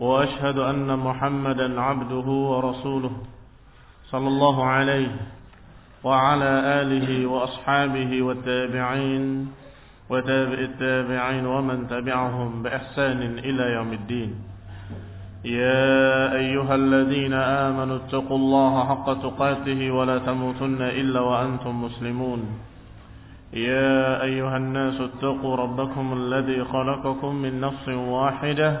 وأشهد أن محمدا عبده ورسوله صلى الله عليه وعلى آله وأصحابه والتابعين وتابع التابعين ومن تبعهم بإحسان إلى يوم الدين. يا أيها الذين آمنوا اتقوا الله حق تقاته ولا تموتن إلا وأنتم مسلمون. يا أيها الناس اتقوا ربكم الذي خلقكم من نفس واحدة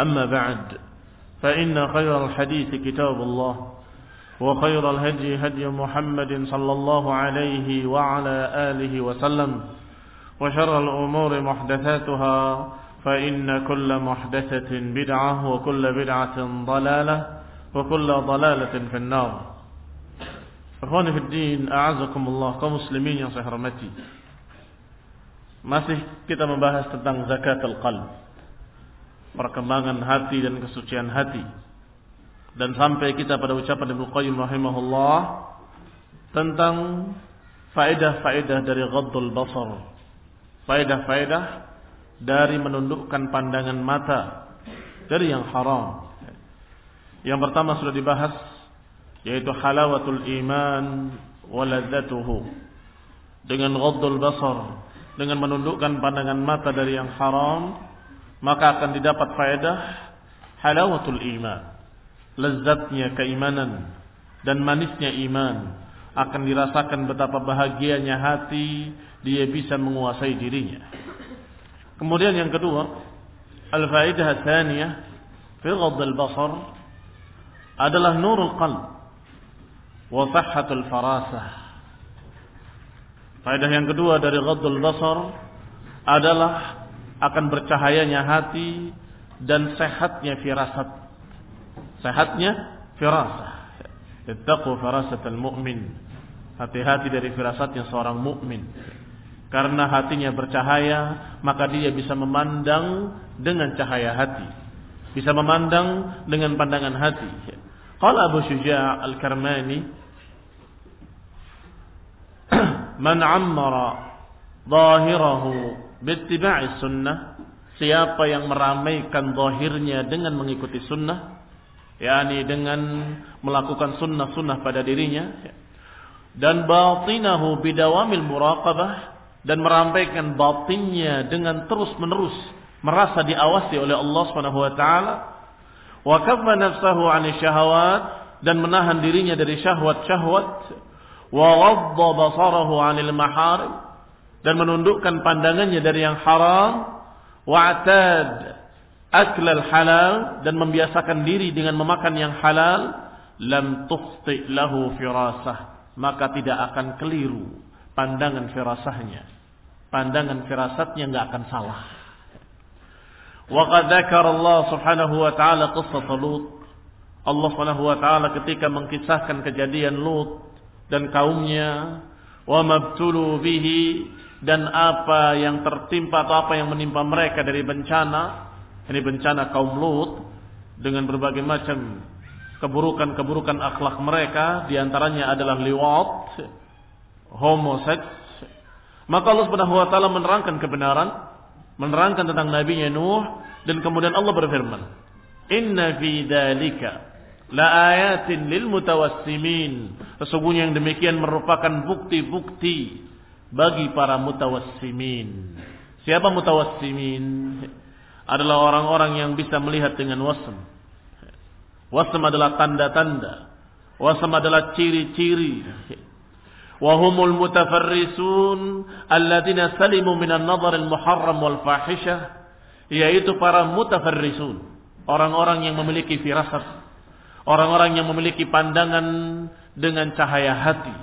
أما بعد فإن خير الحديث كتاب الله وخير الهدي هدي محمد صلى الله عليه وعلى آله وسلم وشر الأمور محدثاتها فإن كل محدثة بدعة وكل بدعة ضلالة وكل ضلالة في النار Ikhwani fi din, a'azakumullah kaum muslimin yang saya hormati. Masih kita membahas tentang zakat al-qalb. Perkembangan hati dan kesucian hati. Dan sampai kita pada ucapan Ibnu Qayyim rahimahullah tentang faedah-faedah dari ghaddul basar. Faedah-faedah dari menundukkan pandangan mata dari yang haram. Yang pertama sudah dibahas yaitu halawatul iman waladzatuhu dengan ghaddul basar dengan menundukkan pandangan mata dari yang haram maka akan didapat faedah halawatul iman lezatnya keimanan dan manisnya iman akan dirasakan betapa bahagianya hati dia bisa menguasai dirinya kemudian yang kedua al-faedah tsaniyah fi ghaddul basar adalah nurul qalb wa sahhatul farasah. Faedah yang kedua dari ghaddul basar adalah akan bercahayanya hati dan sehatnya firasat. Sehatnya firasah. Ittaqu firasatal mu'min. Hati-hati dari firasatnya seorang mukmin. Karena hatinya bercahaya, maka dia bisa memandang dengan cahaya hati. Bisa memandang dengan pandangan hati. Qala Abu Syuja' Al-Karmani Man ammara zahirahu bittiba'i sunnah. Siapa yang meramaikan zahirnya dengan mengikuti sunnah yakni dengan melakukan sunnah-sunnah pada dirinya dan batinahu bidawamil muraqabah dan meramaikan batinnya dengan terus-menerus merasa diawasi oleh Allah Subhanahu wa taala wa nafsahu 'ani syahawat dan menahan dirinya dari syahwat-syahwat wa ghadda basarahu 'anil maharim dan menundukkan pandangannya dari yang haram wa'tad aklal halal dan membiasakan diri dengan memakan yang halal lam tufti lahu firasah. Maka tidak akan keliru pandangan firasahnya. Pandangan firasatnya nggak akan salah. Wa qad Allah subhanahu wa ta'ala qissah Lut. Allah subhanahu wa ta'ala ketika mengkisahkan kejadian Lut dan kaumnya wa mabtulu bihi dan apa yang tertimpa atau apa yang menimpa mereka dari bencana ini bencana kaum Lut dengan berbagai macam keburukan-keburukan akhlak mereka di antaranya adalah liwat homoseks. Maka Allah Subhanahu wa taala menerangkan kebenaran menerangkan tentang nabinya Nuh dan kemudian Allah berfirman inna fi dzalika la ayatin lil mutawassimin sesungguhnya yang demikian merupakan bukti-bukti bagi para mutawassimin siapa mutawassimin adalah orang-orang yang bisa melihat dengan wasm Wasam adalah tanda-tanda. Wasam adalah ciri-ciri. Wahumul mutafarrisun alladzina salimu minan nazar al-muharram wal fahishah yaitu para mutafarrisun, orang-orang yang memiliki firasat, orang-orang yang memiliki pandangan dengan cahaya hati.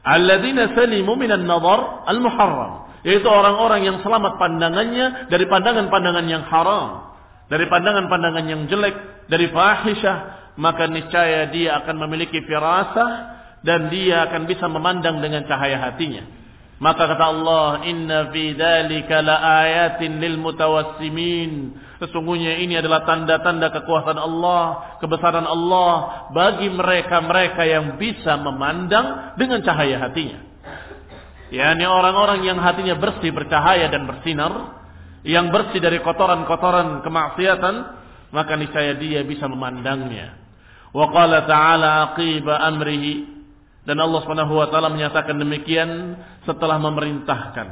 Alladzina salimu minan nazar al-muharram, yaitu orang-orang yang selamat pandangannya dari pandangan-pandangan yang haram, dari pandangan-pandangan yang jelek, dari fahisyah, maka niscaya dia akan memiliki firasah dan dia akan bisa memandang dengan cahaya hatinya. Maka kata Allah, "Inna fi dzalika laayatin lil mutawassimin." Sesungguhnya ini adalah tanda-tanda kekuasaan Allah, kebesaran Allah bagi mereka-mereka yang bisa memandang dengan cahaya hatinya. yakni orang-orang yang hatinya bersih, bercahaya dan bersinar, yang bersih dari kotoran-kotoran kemaksiatan, maka niscaya dia bisa memandangnya. Wa qala ta'ala aqiba amrihi dan Allah Subhanahu wa taala menyatakan demikian setelah memerintahkan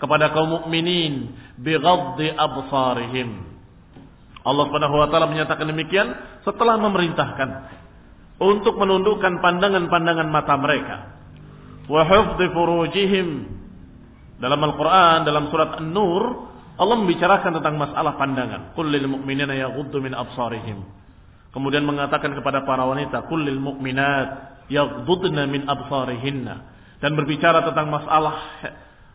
kepada kaum mukminin bighaddi absarihim. Allah Subhanahu wa taala menyatakan demikian setelah memerintahkan untuk menundukkan pandangan-pandangan mata mereka. Wa hifdhi furujihim. Dalam Al-Qur'an dalam surat An-Nur Allah membicarakan tentang masalah pandangan. Qul lil mu'minina yaghuddu min absarihim. Kemudian mengatakan kepada para wanita, "Qul lil mu'minat yaghdudna min absarihinna dan berbicara tentang masalah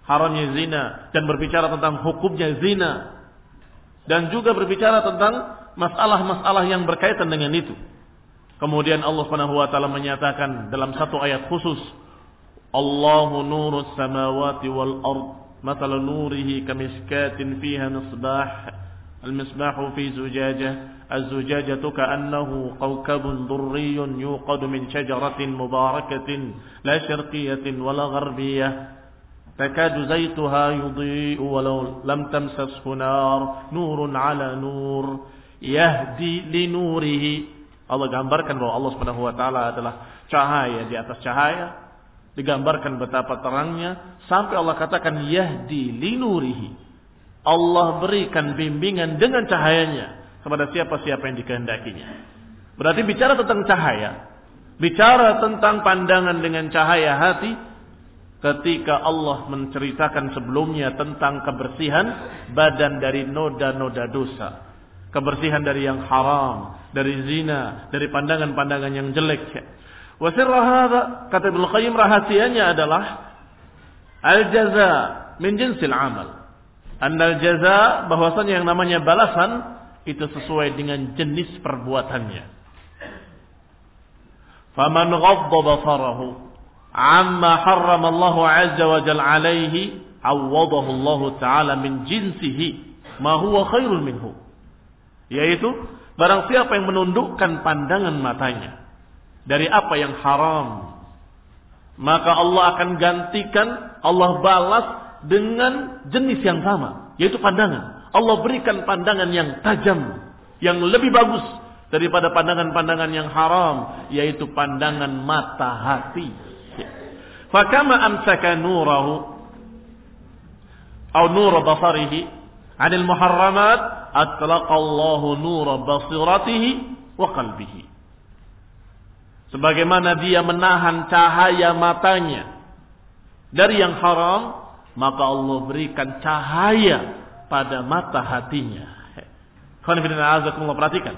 haramnya zina dan berbicara tentang hukumnya zina dan juga berbicara tentang masalah-masalah yang berkaitan dengan itu. Kemudian Allah Subhanahu wa taala menyatakan dalam satu ayat khusus, Allahu nurus samawati wal ard, mathalu nurihi kamishkatin fiha misbah, al-misbahu fi zujajah, az-zujajah ka'annahu kawkabun من yuqadu min لا mubarakatin la syarqiyatin تكاد زيتها يضيء ولو لم تمسسه نار نور على نور يهدي لنوره Allah gambarkan bahwa Allah Subhanahu wa taala adalah cahaya di atas cahaya digambarkan betapa terangnya sampai Allah katakan yahdi linurihi Allah berikan bimbingan dengan cahayanya kepada siapa-siapa yang dikehendakinya. Berarti bicara tentang cahaya, bicara tentang pandangan dengan cahaya hati, ketika Allah menceritakan sebelumnya tentang kebersihan badan dari noda-noda dosa, kebersihan dari yang haram, dari zina, dari pandangan-pandangan yang jelek. Wasirra hadha, kata Ibnu Qayyim rahasianya adalah al-jaza min jinsil amal. Andal jaza bahwasanya yang namanya balasan itu sesuai dengan jenis perbuatannya. Faman ghadda basarahu amma harrama Allah azza wa jalla alaihi awadahu Allah taala min jinsihi ma huwa khairul minhu. Yaitu barang siapa yang menundukkan pandangan matanya dari apa yang haram maka Allah akan gantikan Allah balas dengan jenis yang sama yaitu pandangan Allah berikan pandangan yang tajam, yang lebih bagus daripada pandangan-pandangan yang haram, yaitu pandangan mata hati. Fakama amsaka nurahu atau nur basarihi anil muharramat atlaqallahu nur basiratihi wa qalbihi. Sebagaimana dia menahan cahaya matanya dari yang haram, maka Allah berikan cahaya pada mata hatinya. perhatikan.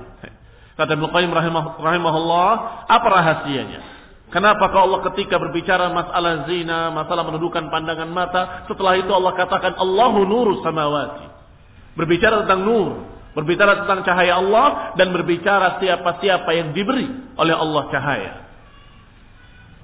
Kata Ibnu Qayyim rahimahullah, apa rahasianya? Kenapa kalau Allah ketika berbicara masalah zina, masalah menundukkan pandangan mata, setelah itu Allah katakan Allahu nuru samawati. Berbicara tentang nur, berbicara tentang cahaya Allah dan berbicara siapa-siapa yang diberi oleh Allah cahaya.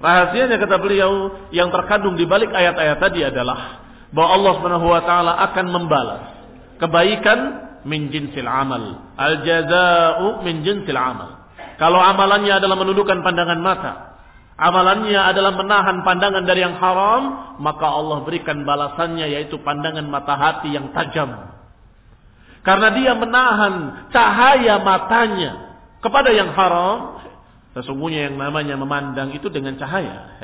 Rahasianya kata beliau yang terkandung di balik ayat-ayat tadi adalah bahwa Allah Subhanahu wa taala akan membalas Kebaikan min jinsil amal. Al jaza'u min jinsil amal. Kalau amalannya adalah menundukkan pandangan mata, amalannya adalah menahan pandangan dari yang haram, maka Allah berikan balasannya yaitu pandangan mata hati yang tajam. Karena dia menahan cahaya matanya kepada yang haram, sesungguhnya yang namanya memandang itu dengan cahaya.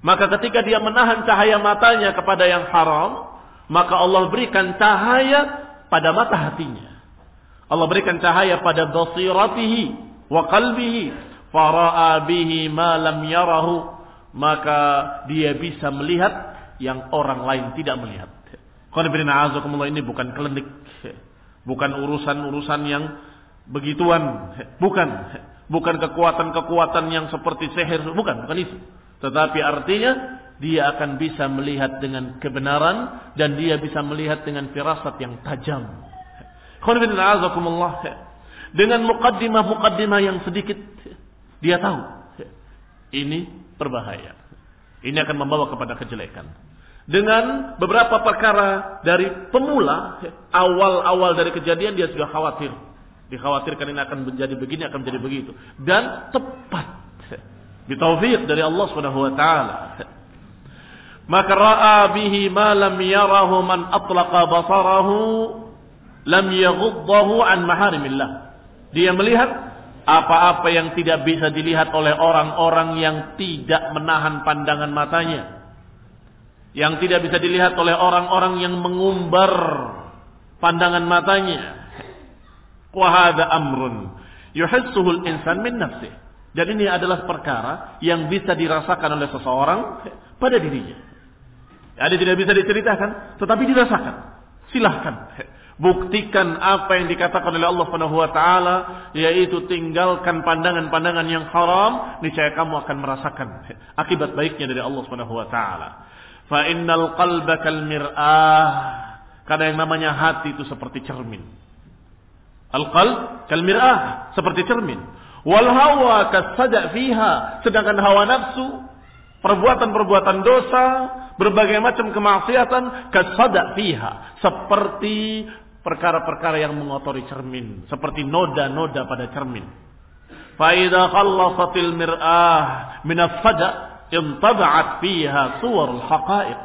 Maka ketika dia menahan cahaya matanya kepada yang haram, maka Allah berikan cahaya pada mata hatinya. Allah berikan cahaya pada basiratihi, wa qalbihi fara'a bihi ma lam yarahu. Maka dia bisa melihat yang orang lain tidak melihat. Qanibina azakumullah ini bukan klinik, bukan urusan-urusan yang begituan, bukan, bukan kekuatan-kekuatan yang seperti seher, bukan, bukan itu. Tetapi artinya dia akan bisa melihat dengan kebenaran dan dia bisa melihat dengan firasat yang tajam. Qanibina azakumullah dengan mukaddimah-mukaddimah yang sedikit dia tahu ini berbahaya. Ini akan membawa kepada kejelekan. Dengan beberapa perkara dari pemula, awal-awal dari kejadian dia sudah khawatir. Dikhawatirkan ini akan menjadi begini, akan menjadi begitu. Dan tepat. Bitaufiq dari Allah Subhanahu wa taala. Maka ra'a bihi ma lam yarahu man atlaqa basarahu lam yaghuddahu an maharimillah. Dia melihat apa-apa yang tidak bisa dilihat oleh orang-orang yang tidak menahan pandangan matanya. Yang tidak bisa dilihat oleh orang-orang yang mengumbar pandangan matanya. Wahada amrun yuhissuhul insan min nafsih. Dan ini adalah perkara yang bisa dirasakan oleh seseorang pada dirinya. Ada tidak bisa diceritakan, tetapi dirasakan. Silahkan. Buktikan apa yang dikatakan oleh Allah Subhanahu wa taala yaitu tinggalkan pandangan-pandangan yang haram, niscaya kamu akan merasakan akibat baiknya dari Allah Subhanahu wa taala. Fa innal qalba kal mir'ah. Karena yang namanya hati itu seperti cermin. Al-qalb kal mir'ah, seperti cermin. Wal hawa kasada fiha, sedangkan hawa nafsu perbuatan-perbuatan dosa, berbagai macam kemaksiatan kasada fiha, seperti perkara-perkara yang mengotori cermin seperti noda-noda pada cermin. Faida khallasatil mir'ah min as-sada intaba'at fiha suwarul haqa'iq.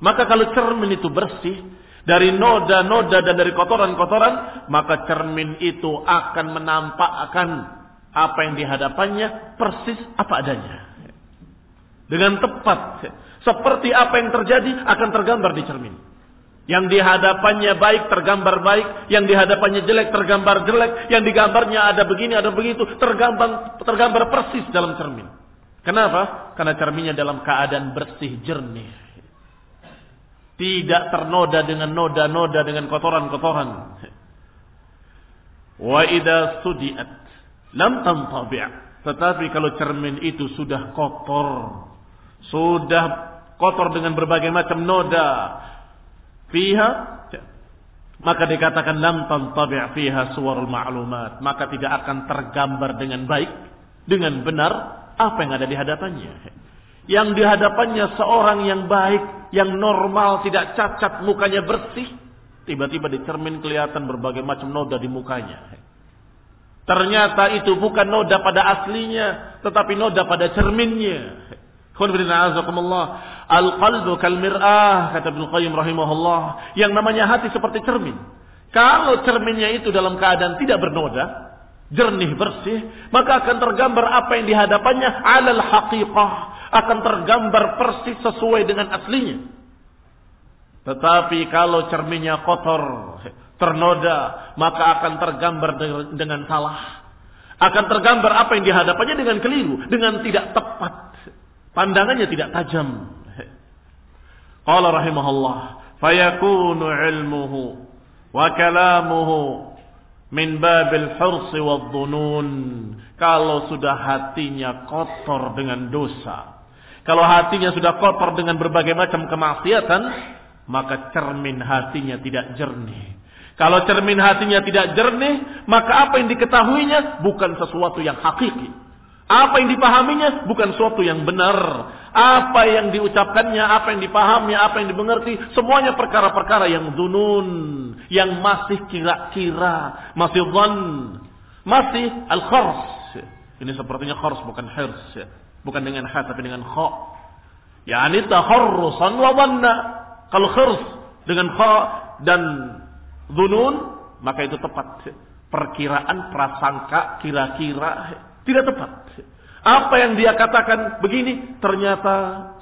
Maka kalau cermin itu bersih dari noda-noda dan dari kotoran-kotoran, maka cermin itu akan menampakkan apa yang dihadapannya persis apa adanya. Dengan tepat. Seperti apa yang terjadi akan tergambar di cermin. Yang di hadapannya baik tergambar baik, yang di hadapannya jelek tergambar jelek, yang digambarnya ada begini ada begitu, tergambar tergambar persis dalam cermin. Kenapa? Karena cerminnya dalam keadaan bersih jernih. Tidak ternoda dengan noda-noda dengan kotoran-kotoran. Wa idza sudiat lam tantabi'. Tetapi kalau cermin itu sudah kotor, sudah kotor dengan berbagai macam noda, fiha maka dikatakan lam tantabi' fiha suwarul ma'lumat. Maka tidak akan tergambar dengan baik dengan benar apa yang ada di hadapannya. Yang di hadapannya seorang yang baik yang normal tidak cacat mukanya bersih tiba-tiba di cermin kelihatan berbagai macam noda di mukanya. Ternyata itu bukan noda pada aslinya tetapi noda pada cerminnya Al-qalbu kal mir'ah kata Ibnu Qayyim rahimahullah, yang namanya hati seperti cermin. Kalau cerminnya itu dalam keadaan tidak bernoda, jernih bersih, maka akan tergambar apa yang dihadapannya alal haqiqah, akan tergambar persis sesuai dengan aslinya. Tetapi kalau cerminnya kotor, ternoda, maka akan tergambar dengan salah. Akan tergambar apa yang dihadapannya dengan keliru, dengan tidak tepat. Pandangannya tidak tajam. Qala rahimahullah, fayakunu ilmuhu wa kalamuhu min babil hursi wa dhunun. Kalau sudah hatinya kotor dengan dosa, kalau hatinya sudah kotor dengan berbagai macam kemaksiatan, maka cermin hatinya tidak jernih. Kalau cermin hatinya tidak jernih, maka apa yang diketahuinya bukan sesuatu yang hakiki. Apa yang dipahaminya bukan suatu yang benar. Apa yang diucapkannya, apa yang dipahaminya, apa yang dimengerti, semuanya perkara-perkara yang dunun, yang masih kira-kira, masih zon, masih al-khars. Ini sepertinya khars bukan hirs, bukan dengan ha tapi dengan kha. Yani taharrusan wa dhanna. Kalau khirs dengan kha dan dunun, maka itu tepat. Perkiraan, prasangka, kira-kira, tidak tepat. Apa yang dia katakan begini, ternyata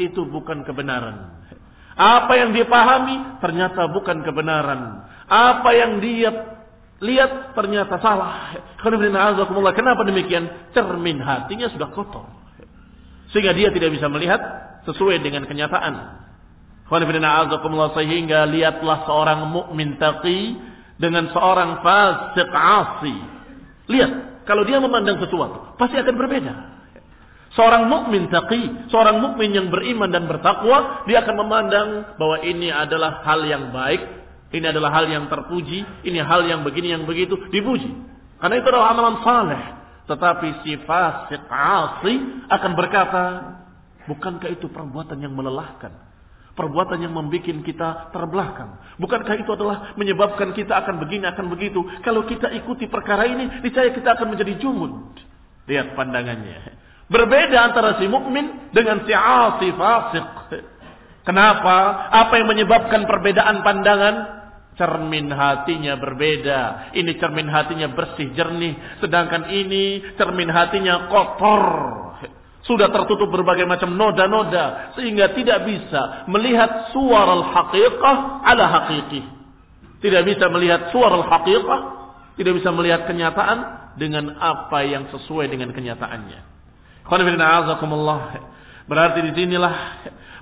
itu bukan kebenaran. Apa yang dia pahami, ternyata bukan kebenaran. Apa yang dia Lihat ternyata salah. Kenapa demikian? Cermin hatinya sudah kotor. Sehingga dia tidak bisa melihat sesuai dengan kenyataan. Sehingga lihatlah seorang mukmin taqi dengan seorang fasik asi. Lihat, kalau dia memandang sesuatu, pasti akan berbeda. Seorang mukmin taqi, seorang mukmin yang beriman dan bertakwa, dia akan memandang bahwa ini adalah hal yang baik ini adalah hal yang terpuji, ini hal yang begini yang begitu dipuji. Karena itu adalah amalan saleh. Tetapi si fasik asi akan berkata, bukankah itu perbuatan yang melelahkan? Perbuatan yang membuat kita terbelakang. Bukankah itu adalah menyebabkan kita akan begini, akan begitu. Kalau kita ikuti perkara ini, niscaya kita akan menjadi jumud. Lihat pandangannya. Berbeda antara si mukmin dengan si asi fasik. Kenapa? Apa yang menyebabkan perbedaan pandangan? cermin hatinya berbeda. Ini cermin hatinya bersih jernih, sedangkan ini cermin hatinya kotor. Sudah tertutup berbagai macam noda-noda sehingga tidak bisa melihat suara al-haqiqah ala haqiqih. Tidak bisa melihat suara al-haqiqah, tidak bisa melihat kenyataan dengan apa yang sesuai dengan kenyataannya. Berarti di sinilah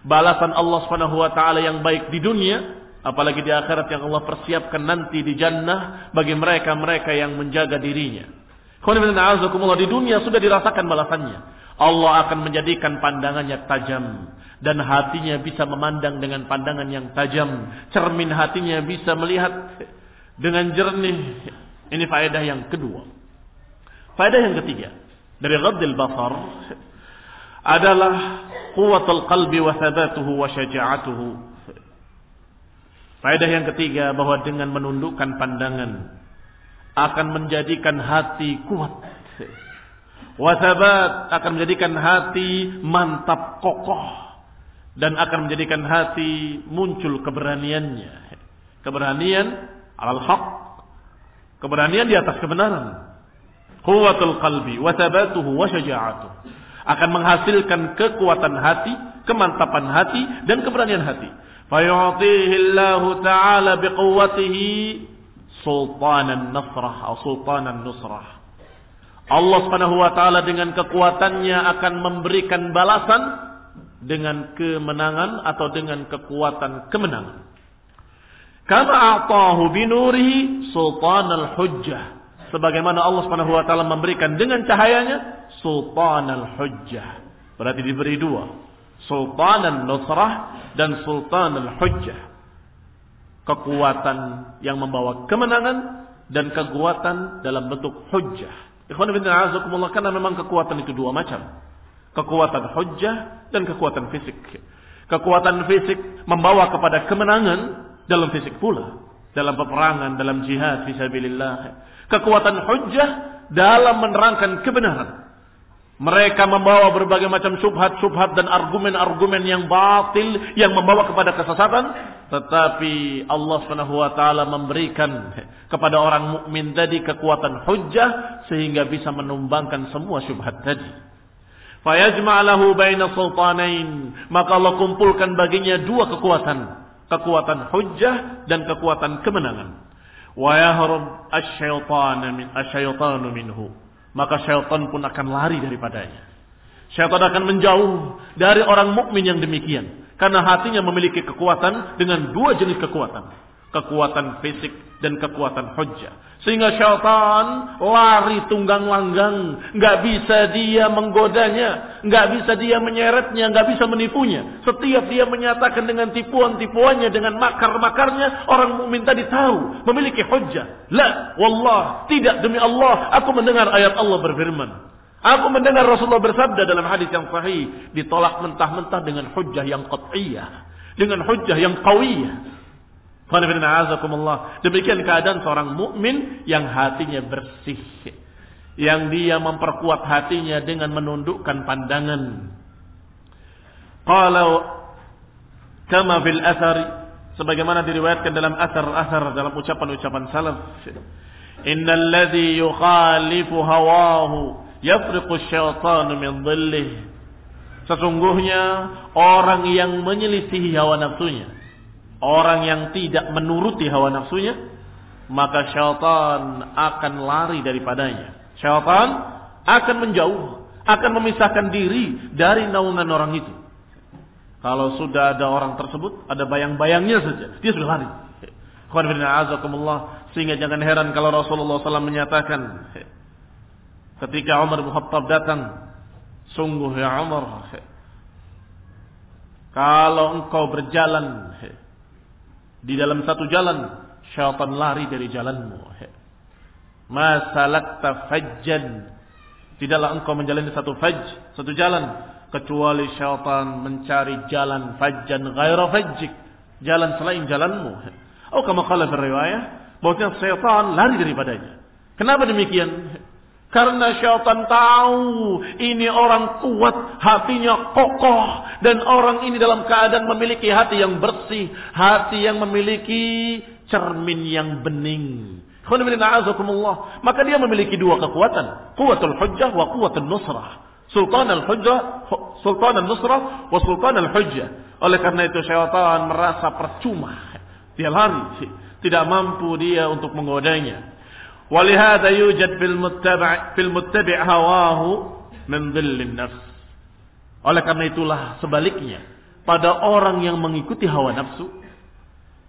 balasan Allah Subhanahu wa taala yang baik di dunia Apalagi di akhirat yang Allah persiapkan nanti di jannah bagi mereka-mereka yang menjaga dirinya. Di dunia sudah dirasakan balasannya. Allah akan menjadikan pandangannya tajam. Dan hatinya bisa memandang dengan pandangan yang tajam. Cermin hatinya bisa melihat dengan jernih. Ini faedah yang kedua. Faedah yang ketiga. Dari Ghaddil Basar. Adalah kuwatul qalbi wa thabatuhu wa syaja'atuhu Faedah yang ketiga bahwa dengan menundukkan pandangan akan menjadikan hati kuat. Wasabat akan menjadikan hati mantap kokoh dan akan menjadikan hati muncul keberaniannya. Keberanian alal haq. Keberanian di atas kebenaran. Quwwatul qalbi wasabatuhu, wa syaja'atuh. Akan menghasilkan kekuatan hati, kemantapan hati dan keberanian hati. Fayu'tihi Allah Ta'ala biquwwatihi sultanan nasrah atau sultanan nusrah Allah Subhanahu wa taala dengan kekuatannya akan memberikan balasan dengan kemenangan atau dengan kekuatan kemenangan. Kama a'tahu binurihi sultan al-hujjah. Sebagaimana Allah Subhanahu wa taala memberikan dengan cahayanya sultan al-hujjah. Berarti diberi dua. Sultan al-nusrah dan Sultan al-Hujjah. Kekuatan yang membawa kemenangan dan kekuatan dalam bentuk hujjah. Ikhwan bin a'azakumullah karena memang kekuatan itu dua macam. Kekuatan hujjah dan kekuatan fisik. Kekuatan fisik membawa kepada kemenangan dalam fisik pula. Dalam peperangan, dalam jihad fisabilillah. Kekuatan hujjah dalam menerangkan kebenaran. Mereka membawa berbagai macam subhat-subhat dan argumen-argumen yang batil yang membawa kepada kesesatan, tetapi Allah Subhanahu wa taala memberikan kepada orang mukmin tadi kekuatan hujjah sehingga bisa menumbangkan semua syubhat tadi. Fayajma' lahu baina sultanain, maka Allah kumpulkan baginya dua kekuatan, kekuatan hujjah dan kekuatan kemenangan. Wa yahrub asy-syaitanu min asy-syaitanu minhu maka syaitan pun akan lari daripadanya. Syaitan akan menjauh dari orang mukmin yang demikian karena hatinya memiliki kekuatan dengan dua jenis kekuatan, kekuatan fisik dan kekuatan hujjah. Sehingga syaitan lari tunggang langgang. Nggak bisa dia menggodanya. Nggak bisa dia menyeretnya. Nggak bisa menipunya. Setiap dia menyatakan dengan tipuan-tipuannya. Dengan makar-makarnya. Orang mukmin tadi tahu. Memiliki hujjah. La. Wallah. Tidak demi Allah. Aku mendengar ayat Allah berfirman. Aku mendengar Rasulullah bersabda dalam hadis yang sahih. Ditolak mentah-mentah dengan hujjah yang qat'iyah. Dengan hujjah yang qawiyah. Demikian keadaan seorang mukmin yang hatinya bersih. Yang dia memperkuat hatinya dengan menundukkan pandangan. Kalau kama fil asari sebagaimana diriwayatkan dalam asar-asar dalam ucapan-ucapan salaf. Innal ladzi yukhalifu hawahu yafriqu syaitanu min dhillih. Sesungguhnya orang yang menyelisihi hawa nafsunya Orang yang tidak menuruti hawa nafsunya, maka syaitan akan lari daripadanya. Syaitan akan menjauh, akan memisahkan diri dari naungan orang itu. Kalau sudah ada orang tersebut, ada bayang-bayangnya saja, dia sudah lari. Sehingga jangan heran kalau Rasulullah SAW menyatakan ketika Umar bin Khattab datang, sungguh ya Umar, kalau engkau berjalan di dalam satu jalan, syaitan lari dari jalanmu. Masalakta fajjan. Tidaklah engkau menjalani satu fajj, satu jalan. Kecuali syaitan mencari jalan fajjan ghaira fajjik. Jalan selain jalanmu. Oh kama qala riwayah. Bahwasanya syaitan lari daripadanya. Kenapa demikian? Karena syaitan tahu ini orang kuat, hatinya kokoh. Dan orang ini dalam keadaan memiliki hati yang bersih. Hati yang memiliki cermin yang bening. Maka dia memiliki dua kekuatan. Kuatul hujjah wa kuatul nusrah. Sultan al-hujjah, sultan al-nusrah wa sultan al-hujjah. Oleh karena itu syaitan merasa percuma. Dia lari. Tidak mampu dia untuk menggodanya. ولهذا يوجد في المتبع في المتبع هواه من ظل النفس oleh karena itulah sebaliknya pada orang yang mengikuti hawa nafsu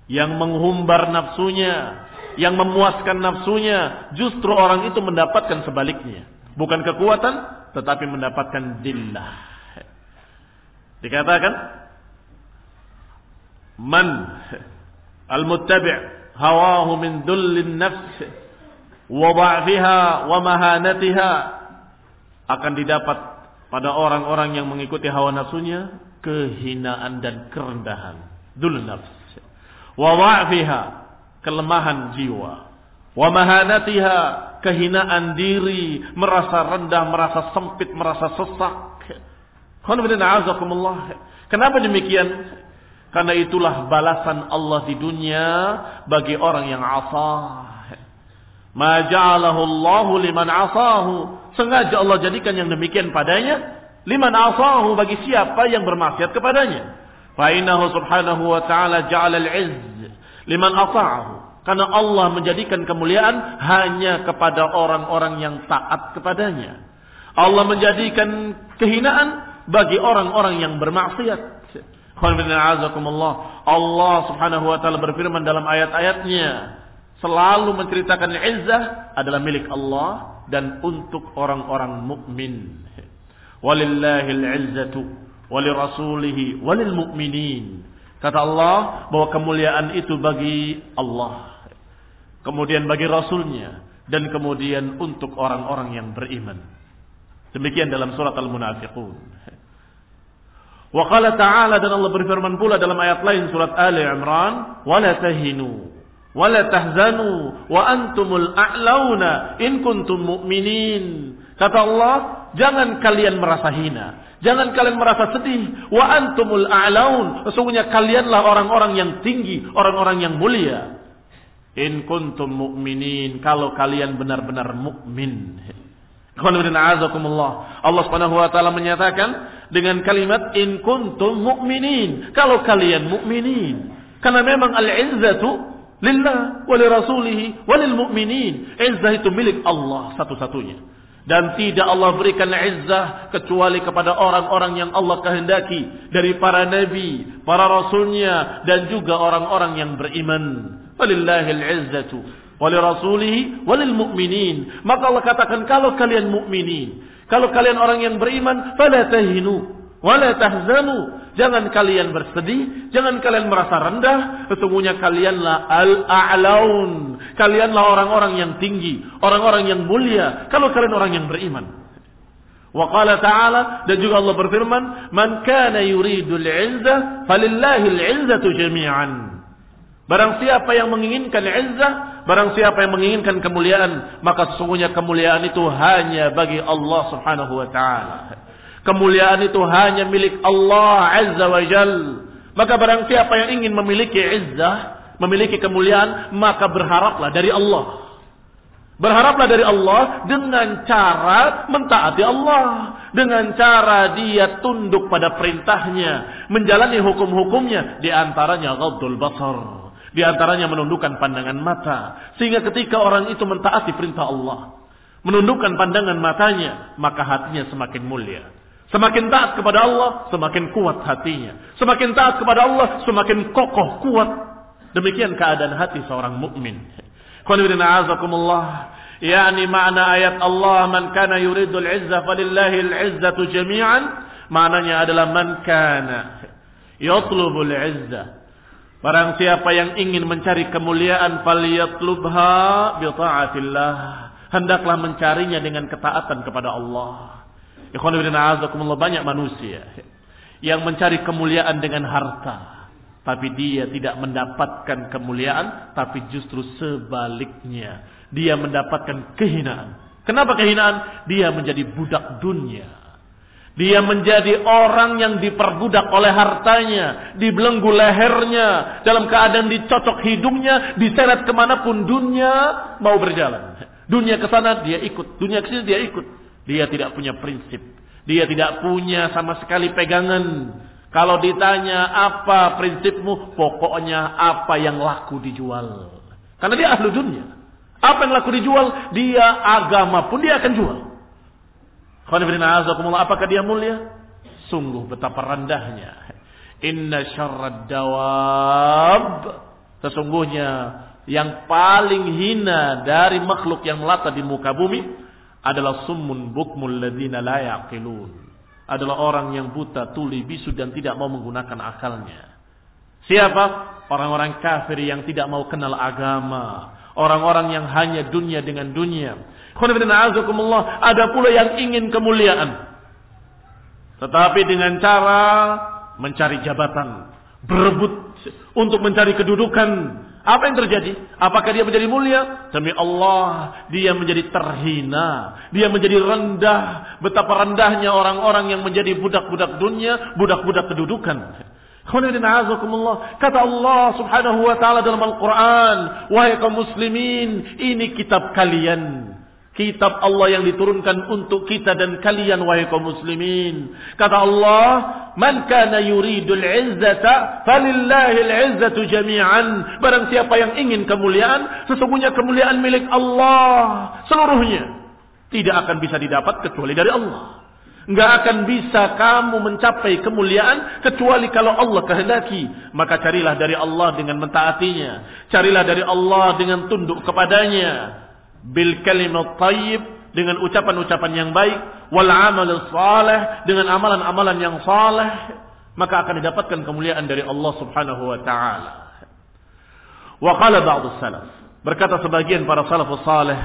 yang menghumbar nafsunya yang memuaskan nafsunya justru orang itu mendapatkan sebaliknya bukan kekuatan tetapi mendapatkan dillah dikatakan man al-muttabi' hawahu min dhullin nafs wa wa mahanatiha akan didapat pada orang-orang yang mengikuti hawa nafsunya kehinaan dan kerendahan. Dul nafs. Wa kelemahan jiwa. Wa mahanatiha kehinaan diri merasa rendah merasa sempit merasa sesak. Kenapa demikian? Karena itulah balasan Allah di dunia bagi orang yang asah Ma ja'alahu Allahu liman asahu. Sengaja Allah jadikan yang demikian padanya. Liman asahu bagi siapa yang bermaksiat kepadanya. Fa'inahu subhanahu wa ta'ala ja'ala al-izz liman asahu. Karena Allah menjadikan kemuliaan hanya kepada orang-orang yang taat kepadanya. Allah menjadikan kehinaan bagi orang-orang yang bermaksiat. Allah subhanahu wa ta'ala berfirman dalam ayat-ayatnya selalu menceritakan izzah adalah milik Allah dan untuk orang-orang mukmin. Walillahil izzatu walirasulihi walil. Kata Allah bahwa kemuliaan itu bagi Allah. Kemudian bagi Rasulnya. Dan kemudian untuk orang-orang yang beriman. Demikian dalam surat Al-Munafiqun. Wa qala ta'ala dan Allah berfirman pula dalam ayat lain surat Ali Imran. Wala tahinu wala tahzanu wa antumul a'launa in kuntum mu'minin. Kata Allah, jangan kalian merasa hina, jangan kalian merasa sedih. Wa antumul a'laun, sesungguhnya kalianlah orang-orang yang tinggi, orang-orang yang mulia. In kuntum mu'minin, kalau kalian benar-benar mukmin. Allah Subhanahu wa taala menyatakan dengan kalimat in kuntum mu'minin, kalau kalian mukminin. Karena memang al-izzatu Lillah wa li rasulihi wa mu'minin. Izzah itu milik Allah satu-satunya. Dan tidak Allah berikan izzah kecuali kepada orang-orang yang Allah kehendaki. Dari para nabi, para rasulnya, dan juga orang-orang yang beriman. Walillahil izzatu. Wali rasulihi walil mu'minin. Maka Allah katakan kalau kalian mukminin, kalau kalian orang yang beriman, fala tahinu wala tahzanu Jangan kalian bersedih, jangan kalian merasa rendah, sesungguhnya kalianlah al-a'laun. Kalianlah orang-orang yang tinggi, orang-orang yang mulia, kalau kalian orang yang beriman. Wa qala ta'ala dan juga Allah berfirman, "Man kana yuridul 'izzah falillahil 'izzatu jami'an." Barang siapa yang menginginkan izzah, barang siapa yang menginginkan kemuliaan, maka sesungguhnya kemuliaan itu hanya bagi Allah Subhanahu wa taala. Kemuliaan itu hanya milik Allah Azza wa Jal. Maka barang siapa yang ingin memiliki izzah, memiliki kemuliaan, maka berharaplah dari Allah. Berharaplah dari Allah dengan cara mentaati Allah. Dengan cara dia tunduk pada perintahnya. Menjalani hukum-hukumnya. Di antaranya ghaddul basar. Di antaranya menundukkan pandangan mata. Sehingga ketika orang itu mentaati perintah Allah. Menundukkan pandangan matanya. Maka hatinya semakin mulia. Semakin taat kepada Allah, semakin kuat hatinya. Semakin taat kepada Allah, semakin kokoh, kuat. Demikian keadaan hati seorang mukmin. Yani makna ayat Allah man kana yuridul izzah falillahi al-izzatu jami'an. Maknanya adalah man kana yatlubul izzah Barang siapa yang ingin mencari kemuliaan falyatlubha bi taatillah. Hendaklah mencarinya dengan ketaatan kepada Allah. Banyak manusia yang mencari kemuliaan dengan harta, tapi dia tidak mendapatkan kemuliaan, tapi justru sebaliknya, dia mendapatkan kehinaan. Kenapa kehinaan? Dia menjadi budak dunia. Dia menjadi orang yang diperbudak oleh hartanya, dibelenggu lehernya, dalam keadaan dicocok hidungnya, diseret ke mana pun dunia mau berjalan. Dunia ke sana dia ikut, dunia ke sini dia ikut. Dia tidak punya prinsip, dia tidak punya sama sekali pegangan. Kalau ditanya apa prinsipmu, pokoknya apa yang laku dijual. Karena dia ahlu dunia. Apa yang laku dijual, dia agama pun dia akan jual. Apakah dia mulia? Sungguh betapa rendahnya. Inna syarrad dawab. Sesungguhnya yang paling hina dari makhluk yang melata di muka bumi adalah summun bukmul ladina la yaqilun. Adalah orang yang buta, tuli, bisu dan tidak mau menggunakan akalnya. Siapa? Orang-orang kafir yang tidak mau kenal agama. Orang-orang yang hanya dunia dengan dunia ada pula yang ingin kemuliaan. Tetapi dengan cara mencari jabatan. Berebut untuk mencari kedudukan. Apa yang terjadi? Apakah dia menjadi mulia? Demi Allah, dia menjadi terhina. Dia menjadi rendah. Betapa rendahnya orang-orang yang menjadi budak-budak dunia, budak-budak kedudukan. Kata Allah subhanahu wa ta'ala dalam Al-Quran. Wahai kaum muslimin, ini kitab kalian. Kitab Allah yang diturunkan untuk kita dan kalian wahai kaum muslimin. Kata Allah, "Man kana yuridul izzata falillahil izzatu jami'an." Barang siapa yang ingin kemuliaan, sesungguhnya kemuliaan milik Allah seluruhnya. Tidak akan bisa didapat kecuali dari Allah. Enggak akan bisa kamu mencapai kemuliaan kecuali kalau Allah kehendaki. Maka carilah dari Allah dengan mentaatinya. Carilah dari Allah dengan tunduk kepadanya bil kalimat tayyib dengan ucapan-ucapan yang baik wal amal saleh dengan amalan-amalan yang saleh maka akan didapatkan kemuliaan dari Allah Subhanahu wa taala. Wa qala ba'd salaf berkata sebagian para salafus saleh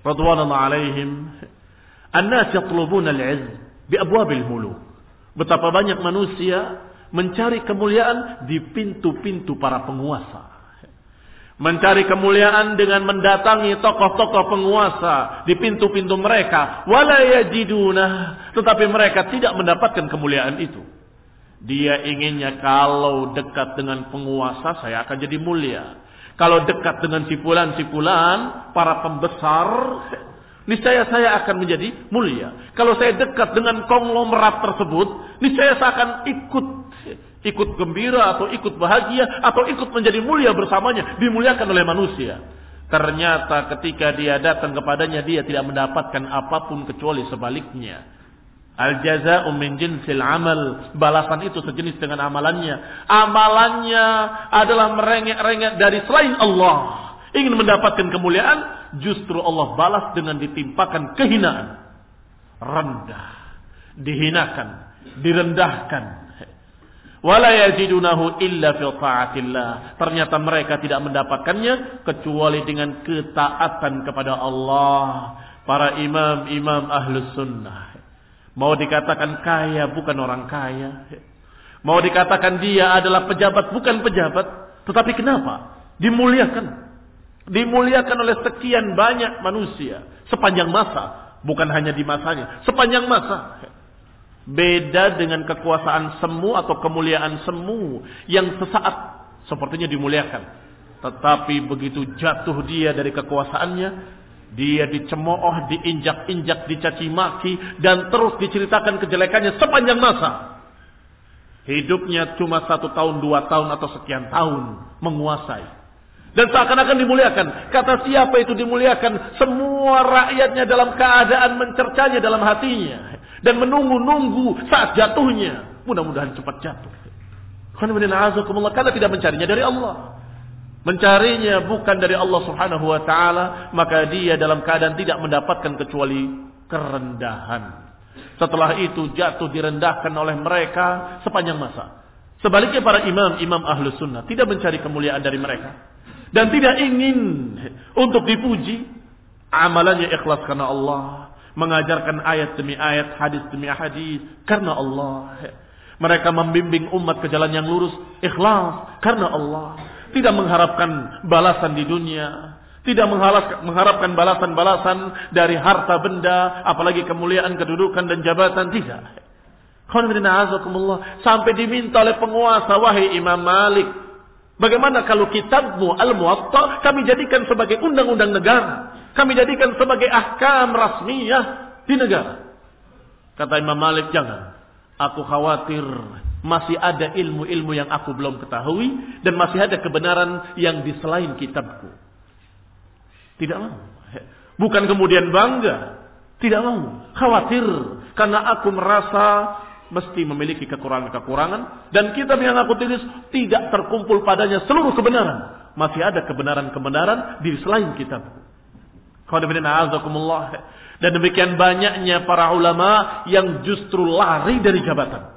radhiyallahu alaihim an-nas yatlubuna al-'izz bi abwabil muluk. Betapa banyak manusia mencari kemuliaan di pintu-pintu para penguasa. Mencari kemuliaan dengan mendatangi tokoh-tokoh penguasa di pintu-pintu mereka. Walayajiduna. Tetapi mereka tidak mendapatkan kemuliaan itu. Dia inginnya kalau dekat dengan penguasa saya akan jadi mulia. Kalau dekat dengan sipulan-sipulan, para pembesar, niscaya saya akan menjadi mulia. Kalau saya dekat dengan konglomerat tersebut, niscaya saya akan ikut ikut gembira atau ikut bahagia atau ikut menjadi mulia bersamanya, dimuliakan oleh manusia. Ternyata ketika dia datang kepadanya dia tidak mendapatkan apa pun kecuali sebaliknya. Al jaza'u min jinsil amal. Balasan itu sejenis dengan amalannya. Amalannya adalah merengek-rengek dari selain Allah. Ingin mendapatkan kemuliaan, justru Allah balas dengan ditimpakan kehinaan. Rendah, dihinakan, direndahkan, wala illa fi. Ternyata mereka tidak mendapatkannya kecuali dengan ketaatan kepada Allah. Para imam-imam ahlus sunnah. Mau dikatakan kaya bukan orang kaya. Mau dikatakan dia adalah pejabat bukan pejabat. Tetapi kenapa? Dimuliakan. Dimuliakan oleh sekian banyak manusia. Sepanjang masa. Bukan hanya di masanya. Sepanjang masa. Beda dengan kekuasaan semu atau kemuliaan semu yang sesaat sepertinya dimuliakan. Tetapi begitu jatuh dia dari kekuasaannya, dia dicemooh, diinjak-injak, dicaci maki dan terus diceritakan kejelekannya sepanjang masa. Hidupnya cuma satu tahun, dua tahun atau sekian tahun menguasai. Dan seakan-akan dimuliakan. Kata siapa itu dimuliakan? Semua rakyatnya dalam keadaan mencercanya dalam hatinya. Dan menunggu-nunggu saat jatuhnya. Mudah-mudahan cepat jatuh. Karena tidak mencarinya dari Allah. Mencarinya bukan dari Allah subhanahu wa ta'ala. Maka dia dalam keadaan tidak mendapatkan kecuali kerendahan. Setelah itu jatuh direndahkan oleh mereka sepanjang masa. Sebaliknya para imam, imam ahlu sunnah tidak mencari kemuliaan dari mereka. Dan tidak ingin untuk dipuji. Amalannya ikhlas karena Allah. Mengajarkan ayat demi ayat, hadis demi hadis karena Allah. Mereka membimbing umat ke jalan yang lurus, ikhlas karena Allah. Tidak mengharapkan balasan di dunia, tidak mengharapkan balasan-balasan dari harta benda, apalagi kemuliaan, kedudukan dan jabatan. Tidak. Sampai diminta oleh penguasa, wahai Imam Malik. Bagaimana kalau kitabmu Al-Muwatta kami jadikan sebagai undang-undang negara. Kami jadikan sebagai ahkam rasmiyah di negara. Kata Imam Malik, jangan. Aku khawatir masih ada ilmu-ilmu yang aku belum ketahui dan masih ada kebenaran yang di selain kitabku. Tidak mau. Bukan kemudian bangga. Tidak mau. Khawatir. Karena aku merasa mesti memiliki kekurangan-kekurangan. Dan kitab yang aku tulis tidak terkumpul padanya seluruh kebenaran. Masih ada kebenaran-kebenaran di selain kitab. Dan demikian banyaknya para ulama yang justru lari dari jabatan.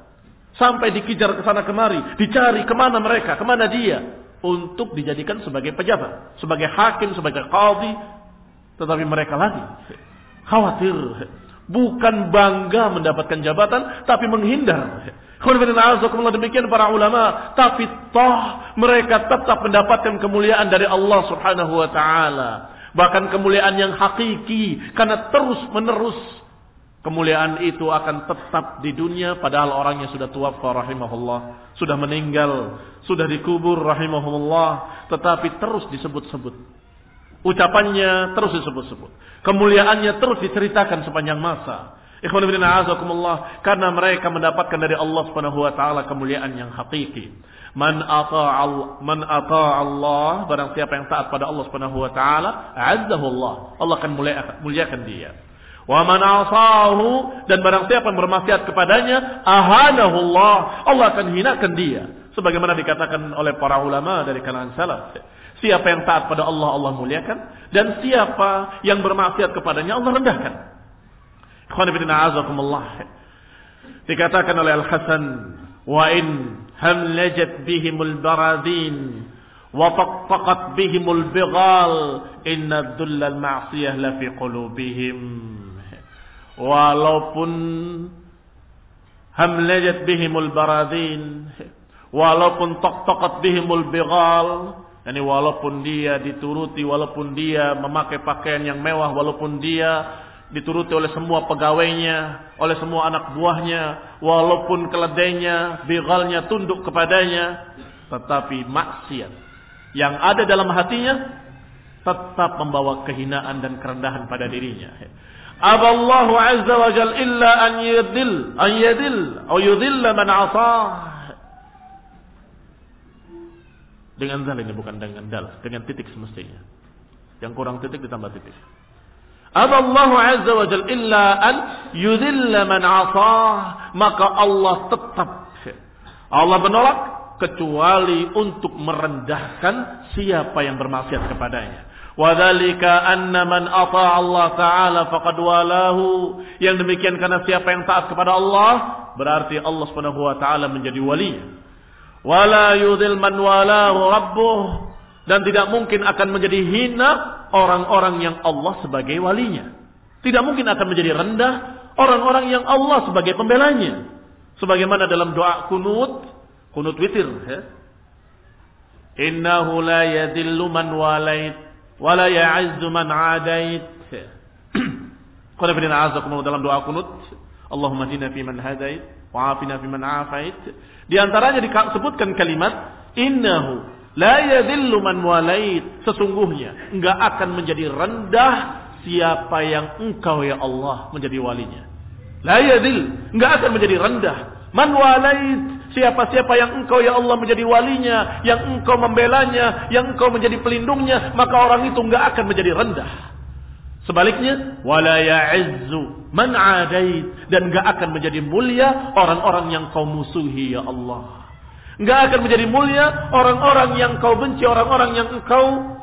Sampai dikejar ke sana kemari. Dicari ke mana mereka, ke mana dia untuk dijadikan sebagai pejabat, sebagai hakim, sebagai qadhi, tetapi mereka lagi khawatir, bukan bangga mendapatkan jabatan, tapi menghindar. demikian para ulama, tapi toh mereka tetap mendapatkan kemuliaan dari Allah Subhanahu wa taala. Bahkan kemuliaan yang hakiki karena terus menerus Kemuliaan itu akan tetap di dunia padahal orangnya sudah tua rahimahullah, sudah meninggal, sudah dikubur rahimahullah, tetapi terus disebut-sebut. Ucapannya terus disebut-sebut. Kemuliaannya terus diceritakan sepanjang masa. Ikhwan ibn a'azakumullah karena mereka mendapatkan dari Allah Subhanahu wa taala kemuliaan yang hakiki. Man ata'a man Allah barang siapa yang taat pada Allah Subhanahu wa taala, azzahu Allah. Allah akan muliakan dia. Wa man asahu dan barang siapa yang bermaksiat kepadanya, ahanahullah. Allah akan hinakan dia. Sebagaimana dikatakan oleh para ulama dari kalangan salaf. Siapa yang taat pada Allah, Allah muliakan. Dan siapa yang bermaksiat kepadanya, Allah rendahkan. Dikatakan oleh Al-Hasan, wa in hamlajat bihimul baradin wa taqtaqat bihimul bighal inna dhullal ma'siyah la fi qulubihim walaupun hamlajat bihimul baradin walaupun tok-tokat bihimul bighal yani walaupun dia dituruti walaupun dia memakai pakaian yang mewah walaupun dia dituruti oleh semua pegawainya oleh semua anak buahnya walaupun keledainya bighalnya tunduk kepadanya tetapi maksiat yang ada dalam hatinya tetap membawa kehinaan dan kerendahan pada dirinya Aballahu azza wa jal illa an yadil, an yadil, atau yudilla man asah. Dengan zal ini bukan dengan dal, dengan titik semestinya. Yang kurang titik ditambah titik. Aballahu azza wa jal illa an yudilla man asah. Maka Allah tetap. Allah menolak kecuali untuk merendahkan siapa yang bermaksiat kepadanya. Wadhalika anna man ata Allah Ta'ala faqad walahu. Yang demikian karena siapa yang taat kepada Allah, berarti Allah Subhanahu wa taala menjadi wali. Wala yudhil man walahu rabbuh dan tidak mungkin akan menjadi hina orang-orang yang Allah sebagai walinya. Tidak mungkin akan menjadi rendah orang-orang yang Allah sebagai pembelanya. Sebagaimana dalam doa kunut, kunut witir ya. Innahu la yadillu man walait wala ya'izzu man 'adait. Qul bin a'azakum dalam doa kunut, Allahumma dina fi man hadait wa afina fi man afait. Di antaranya disebutkan kalimat innahu la yadhillu man walait. Sesungguhnya enggak akan menjadi rendah siapa yang engkau ya Allah menjadi walinya. La yadhil, enggak akan menjadi rendah. Man walait siapa-siapa yang engkau ya Allah menjadi walinya, yang engkau membelanya, yang engkau menjadi pelindungnya, maka orang itu enggak akan menjadi rendah. Sebaliknya, wala ya'izzu man adait. Dan enggak akan menjadi mulia orang-orang yang kau musuhi ya Allah. Enggak akan menjadi mulia orang-orang yang kau benci, orang-orang yang engkau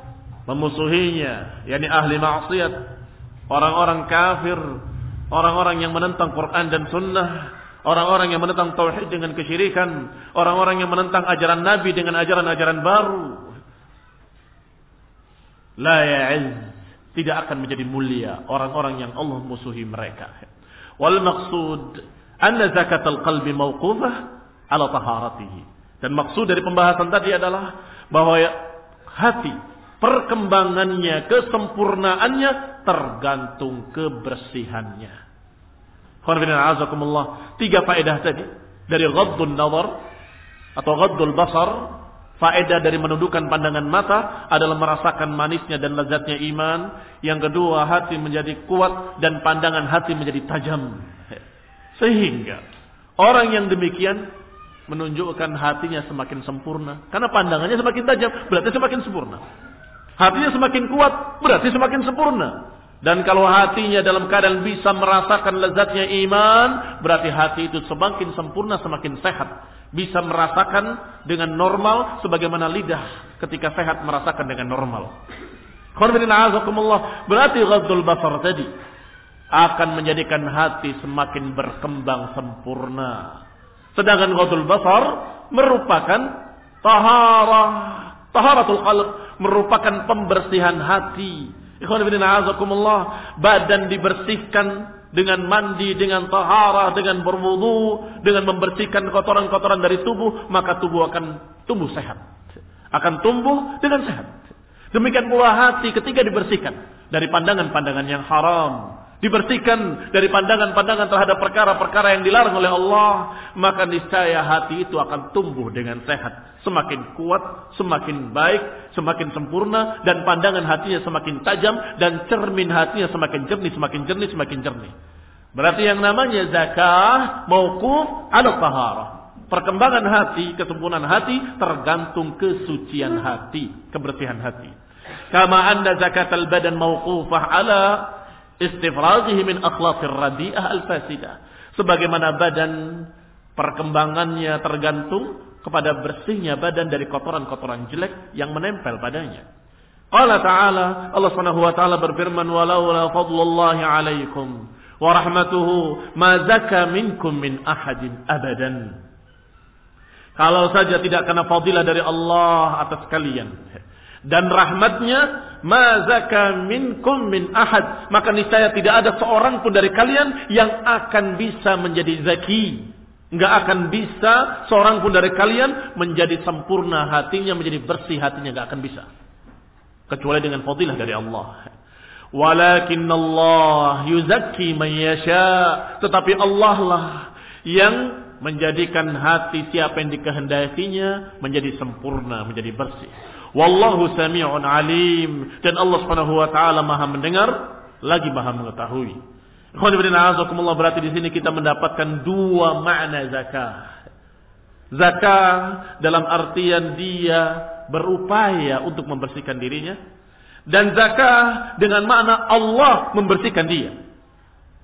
memusuhinya, yakni ahli maksiat, orang-orang kafir, orang-orang yang menentang Quran dan sunnah, orang-orang yang menentang tauhid dengan kesyirikan, orang-orang yang menentang ajaran Nabi dengan ajaran-ajaran baru. La ya'iz, tidak akan menjadi mulia orang-orang yang Allah musuhi mereka. Wal maqsud anna zakat al-qalbi mawqufah ala taharatihi. Dan maksud dari pembahasan tadi adalah bahwa hati perkembangannya, kesempurnaannya tergantung kebersihannya. Tiga faedah tadi dari ghaddun nazar atau ghaddul basar, faedah dari menundukkan pandangan mata adalah merasakan manisnya dan lezatnya iman. Yang kedua, hati menjadi kuat dan pandangan hati menjadi tajam. Sehingga orang yang demikian menunjukkan hatinya semakin sempurna karena pandangannya semakin tajam, berarti semakin sempurna. Hatinya semakin kuat, berarti semakin sempurna. Dan kalau hatinya dalam keadaan bisa merasakan lezatnya iman, berarti hati itu semakin sempurna, semakin sehat. Bisa merasakan dengan normal sebagaimana lidah ketika sehat merasakan dengan normal. Berarti ghadul basar tadi akan menjadikan hati semakin berkembang sempurna. Sedangkan ghadul basar merupakan taharah, taharatul qalb, merupakan pembersihan hati. Badan dibersihkan dengan mandi, dengan tahara, dengan berwudu, dengan membersihkan kotoran-kotoran dari tubuh, maka tubuh akan tumbuh sehat. Akan tumbuh dengan sehat. Demikian pula hati ketika dibersihkan dari pandangan-pandangan yang haram, dibersihkan dari pandangan-pandangan terhadap perkara-perkara yang dilarang oleh Allah, maka niscaya hati itu akan tumbuh dengan sehat, semakin kuat, semakin baik, semakin sempurna dan pandangan hatinya semakin tajam dan cermin hatinya semakin jernih, semakin jernih, semakin jernih. Berarti yang namanya zakah mauquf ala taharah. Perkembangan hati, kesempurnaan hati tergantung kesucian hati, kebersihan hati. Kama anda zakat al-badan mauqufah ala istifrazihi min akhlaqir radi'ah al-fasidah. Sebagaimana badan perkembangannya tergantung kepada bersihnya badan dari kotoran-kotoran jelek yang menempel padanya. Allah Ta'ala, Allah Subhanahu wa taala berfirman, "Walau la fadlullahi 'alaikum wa rahmatuhu ma zaka minkum min ahadin abadan." Kalau saja tidak kena fadilah dari Allah atas kalian, dan rahmatnya mazaka minkum min ahad. Maka niscaya tidak ada seorang pun dari kalian yang akan bisa menjadi zaki. Nggak akan bisa seorang pun dari kalian menjadi sempurna hatinya menjadi bersih hatinya nggak akan bisa. Kecuali dengan fadilah dari Allah. Walakin Allah yuzakki man yasha. Tetapi Allah lah yang menjadikan hati siapa yang dikehendakinya menjadi sempurna menjadi bersih Wallahu sami'un alim. Dan Allah subhanahu wa ta'ala maha mendengar, lagi maha mengetahui. Alhamdulillah berarti di sini kita mendapatkan dua makna zakah. Zakah dalam artian dia berupaya untuk membersihkan dirinya. Dan zakah dengan makna Allah membersihkan dia.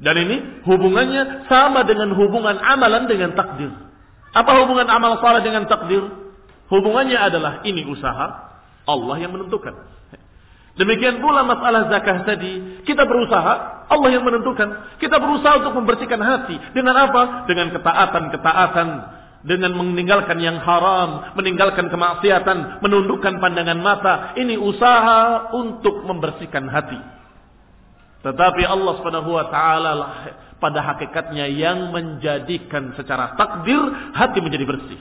Dan ini hubungannya sama dengan hubungan amalan dengan takdir. Apa hubungan amal salah dengan takdir? Hubungannya adalah ini usaha, Allah yang menentukan. Demikian pula masalah zakah tadi. Kita berusaha, Allah yang menentukan. Kita berusaha untuk membersihkan hati. Dengan apa? Dengan ketaatan-ketaatan. Dengan meninggalkan yang haram. Meninggalkan kemaksiatan. Menundukkan pandangan mata. Ini usaha untuk membersihkan hati. Tetapi Allah subhanahu wa pada hakikatnya yang menjadikan secara takdir hati menjadi bersih.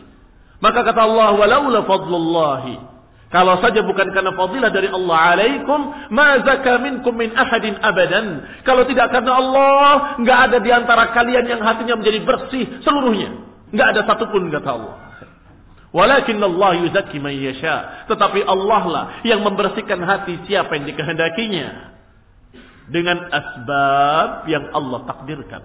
Maka kata Allah, walaula fadlullahi kalau saja bukan karena fadilah dari Allah alaikum, ma zaka minkum min ahadin abadan. Kalau tidak karena Allah, nggak ada di antara kalian yang hatinya menjadi bersih seluruhnya. Nggak ada satupun kata Allah. Walakin Allah yuzakki man yasha. Tetapi Allah lah yang membersihkan hati siapa yang dikehendakinya. Dengan asbab yang Allah takdirkan.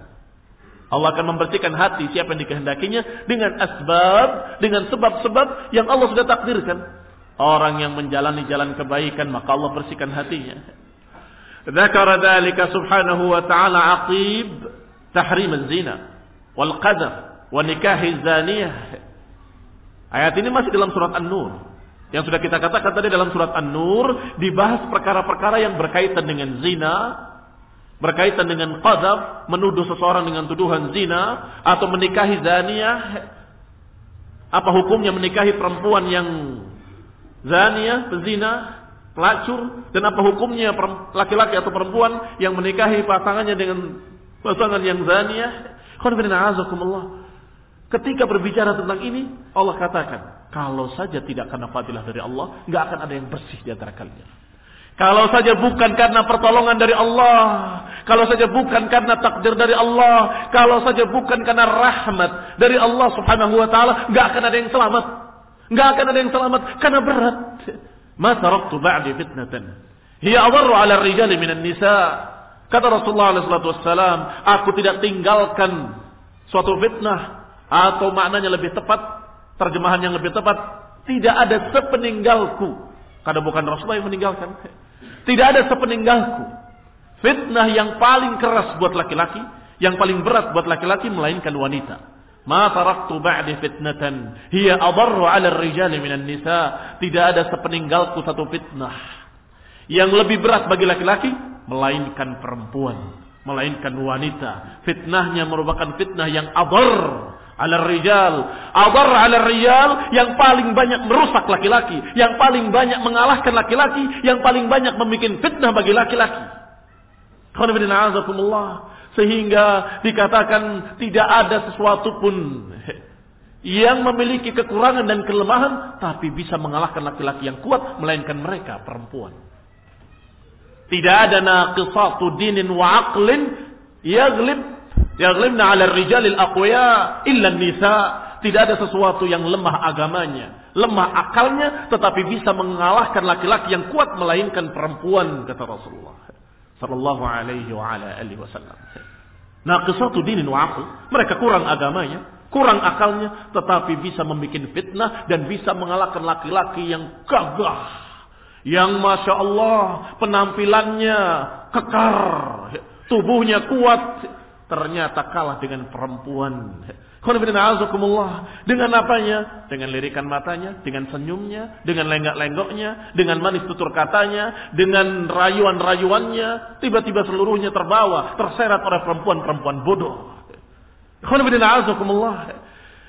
Allah akan membersihkan hati siapa yang dikehendakinya dengan asbab, dengan sebab-sebab yang Allah sudah takdirkan. Orang yang menjalani jalan kebaikan maka Allah bersihkan hatinya. Dzakara dzalika subhanahu wa ta'ala aqib tahrim az-zina wal qadhaf wa nikah zaniyah. Ayat ini masih dalam surat An-Nur. Yang sudah kita katakan tadi dalam surat An-Nur dibahas perkara-perkara yang berkaitan dengan zina, berkaitan dengan qadab, menuduh seseorang dengan tuduhan zina atau menikahi zaniyah. Apa hukumnya menikahi perempuan yang zaniyah, pezina, pelacur dan apa hukumnya laki-laki atau perempuan yang menikahi pasangannya dengan pasangan yang zaniyah? Ketika berbicara tentang ini, Allah katakan, kalau saja tidak karena fadilah dari Allah, nggak akan ada yang bersih di antara kalian. Kalau saja bukan karena pertolongan dari Allah, kalau saja bukan karena takdir dari Allah, kalau saja bukan karena rahmat dari Allah Subhanahu wa taala, enggak akan ada yang selamat. Enggak akan ada yang selamat karena berat. Ma taraktu ba'di fitnatan. Hiya adarru 'ala ar-rijali minan nisa. Kata Rasulullah wasallam, aku tidak tinggalkan suatu fitnah atau maknanya lebih tepat, terjemahan yang lebih tepat, tidak ada sepeninggalku. Karena bukan Rasulullah yang meninggalkan. Tidak ada sepeninggalku. Fitnah yang paling keras buat laki-laki, yang paling berat buat laki-laki melainkan wanita. Ma. Tidak ada sepeninggalku satu fitnah yang lebih berat bagi laki-laki melainkan perempuan, melainkan wanita. Fitnahnya merupakan fitnah yang adar ala rijal. Adar ala rijal yang paling banyak merusak laki-laki, yang paling banyak mengalahkan laki-laki, yang paling banyak membuat fitnah bagi laki-laki. Sehingga dikatakan tidak ada sesuatu pun yang memiliki kekurangan dan kelemahan tapi bisa mengalahkan laki-laki yang kuat melainkan mereka perempuan. Tidak ada naqisatu dinin wa aqlin yaglib Yaglimna 'ala rijalil aqwiya illa nisa. Tidak ada sesuatu yang lemah agamanya, lemah akalnya, tetapi bisa mengalahkan laki-laki yang kuat melainkan perempuan kata Rasulullah sallallahu alaihi wa ala alihi wasallam. Naqisatu dinin wa aql. Mereka kurang agamanya, kurang akalnya, tetapi bisa membuat fitnah dan bisa mengalahkan laki-laki yang gagah, yang masya Allah penampilannya kekar, tubuhnya kuat, ternyata kalah dengan perempuan. Dengan apanya? Dengan lirikan matanya, dengan senyumnya, dengan lenggak-lenggoknya, dengan manis tutur katanya, dengan rayuan-rayuannya, tiba-tiba seluruhnya terbawa, terseret oleh perempuan-perempuan bodoh.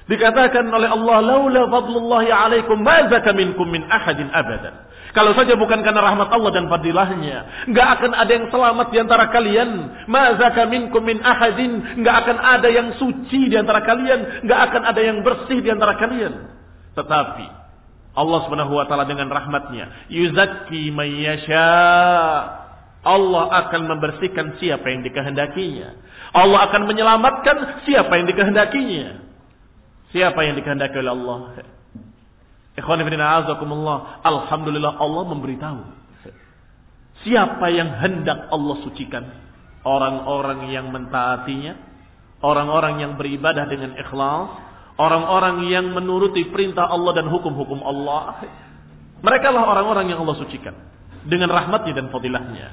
Dikatakan oleh Allah, "Laula fadlullahi 'alaikum ma zaka minkum min ahadin abadan." Kalau saja bukan karena rahmat Allah dan fadilahnya, nggak akan ada yang selamat di antara kalian. Mazaka minkum min ahadin, nggak akan ada yang suci di antara kalian, nggak akan ada yang bersih di antara kalian. Tetapi Allah Subhanahu wa taala dengan rahmatnya, yuzakki may Allah akan membersihkan siapa yang dikehendakinya. Allah akan menyelamatkan siapa yang dikehendakinya. Siapa yang dikehendaki oleh Allah? Ikhwan ibn a'azakumullah. Alhamdulillah Allah memberitahu. Siapa yang hendak Allah sucikan? Orang-orang yang mentaatinya. Orang-orang yang beribadah dengan ikhlas. Orang-orang yang menuruti perintah Allah dan hukum-hukum Allah. Mereka lah orang-orang yang Allah sucikan. Dengan rahmatnya dan fadilahnya.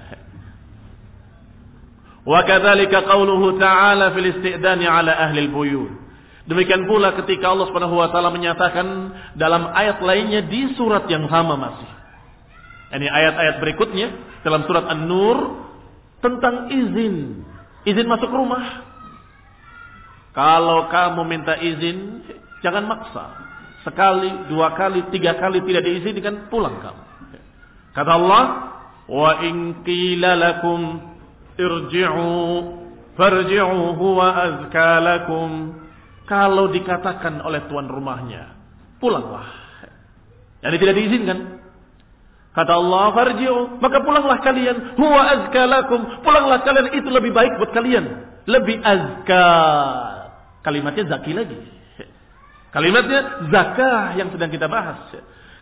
Wa kadzalika qauluhu ta'ala fil isti'dani ala ahli al-buyut. Demikian pula ketika Allah Subhanahu wa taala menyatakan dalam ayat lainnya di surat yang sama masih. Ini ayat-ayat berikutnya dalam surat An-Nur tentang izin. Izin masuk rumah. Kalau kamu minta izin, jangan maksa. Sekali, dua kali, tiga kali tidak diizinkan, pulang kamu. Kata Allah, "Wa in qila lakum irji'u farji'u huwa azka lakum." Kalau dikatakan oleh tuan rumahnya, pulanglah. Jadi tidak diizinkan. Kata Allah, farji'u, maka pulanglah kalian. Huwa azka lakum. Pulanglah kalian, itu lebih baik buat kalian. Lebih azka. Kalimatnya zaki lagi. Kalimatnya zakah yang sedang kita bahas.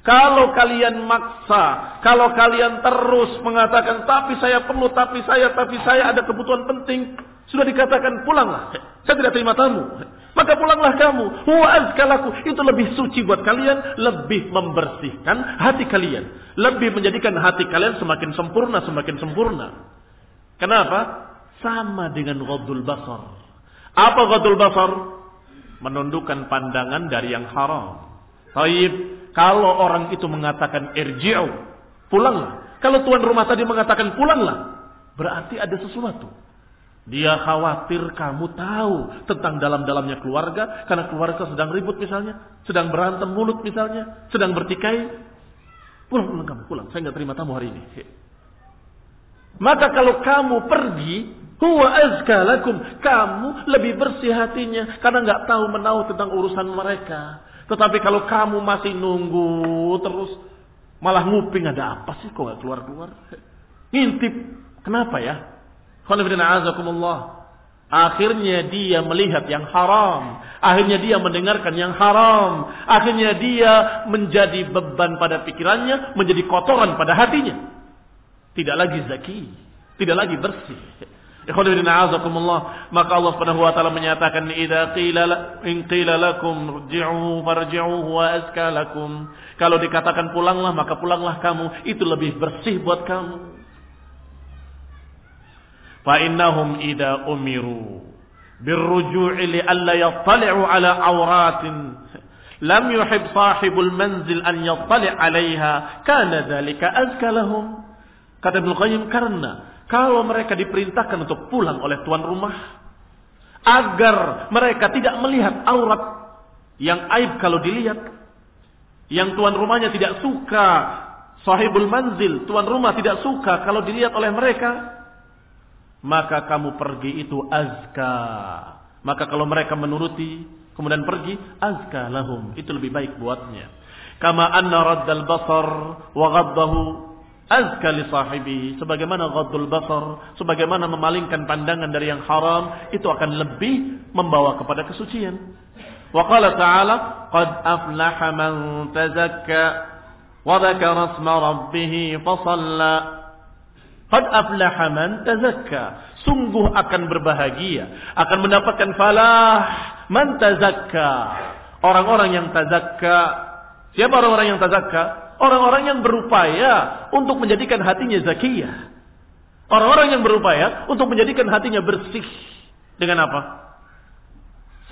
Kalau kalian maksa, kalau kalian terus mengatakan tapi saya perlu, tapi saya, tapi saya ada kebutuhan penting, Sudah dikatakan pulanglah. Saya tidak terima tamu. Maka pulanglah kamu. Huwa azkalaku. Itu lebih suci buat kalian. Lebih membersihkan hati kalian. Lebih menjadikan hati kalian semakin sempurna, semakin sempurna. Kenapa? Sama dengan ghadul basar. Apa ghadul basar? Menundukkan pandangan dari yang haram. Taib, kalau orang itu mengatakan irji'u, pulanglah. Kalau tuan rumah tadi mengatakan pulanglah, berarti ada sesuatu. Dia khawatir kamu tahu tentang dalam-dalamnya keluarga karena keluarga sedang ribut misalnya, sedang berantem mulut misalnya, sedang bertikai. Pulang, pulang kamu, pulang. Saya nggak terima tamu hari ini. Maka kalau kamu pergi, huwa azka lakum. Kamu lebih bersih hatinya karena nggak tahu menahu tentang urusan mereka. Tetapi kalau kamu masih nunggu terus malah nguping ada apa sih kok nggak keluar-keluar? Ngintip. Kenapa ya? Akhirnya dia melihat yang haram. Akhirnya dia mendengarkan yang haram. Akhirnya dia menjadi beban pada pikirannya. Menjadi kotoran pada hatinya. Tidak lagi zaki. Tidak lagi bersih. Maka Allah subhanahu wa ta'ala menyatakan Ida qila, in qila lakum wa azka Kalau dikatakan pulanglah maka pulanglah kamu Itu lebih bersih buat kamu fa innahum idza umiru birruju'i li alla yattali'u ala awratin. Lam yuhib sahibul manzil an yattali' 'alaiha kana dzalika azka kata Ibnu Qayyim karena kalau mereka diperintahkan untuk pulang oleh tuan rumah agar mereka tidak melihat aurat yang aib kalau dilihat yang tuan rumahnya tidak suka sahibul manzil tuan rumah tidak suka kalau dilihat oleh mereka maka kamu pergi itu azka. Maka kalau mereka menuruti, kemudian pergi, azka lahum. Itu lebih baik buatnya. Kama anna raddal basar wa ghaddahu azka li sahibihi. Sebagaimana ghaddul basar, sebagaimana memalingkan pandangan dari yang haram, itu akan lebih membawa kepada kesucian. Wa qala ta'ala, qad aflaha man tazakka wa dzakara rabbih fa Qad aflaha man tazakka. Sungguh akan berbahagia, akan mendapatkan falah man tazakka. Orang-orang yang tazakka. Siapa orang-orang yang tazakka? Orang-orang yang berupaya untuk menjadikan hatinya zakiyah. Orang-orang yang berupaya untuk menjadikan hatinya bersih. Dengan apa?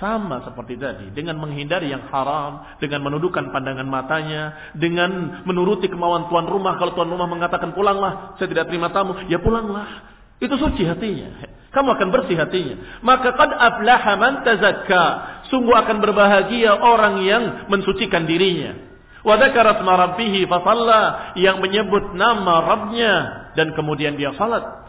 Sama seperti tadi, dengan menghindari yang haram, dengan menundukkan pandangan matanya, dengan menuruti kemauan tuan rumah. Kalau tuan rumah mengatakan pulanglah, saya tidak terima tamu, ya pulanglah. Itu suci hatinya. Kamu akan bersih hatinya. Maka qad aflaha man tazakka. Sungguh akan berbahagia orang yang mensucikan dirinya. Wa dzakara asma yang menyebut nama Rabbnya dan kemudian dia salat.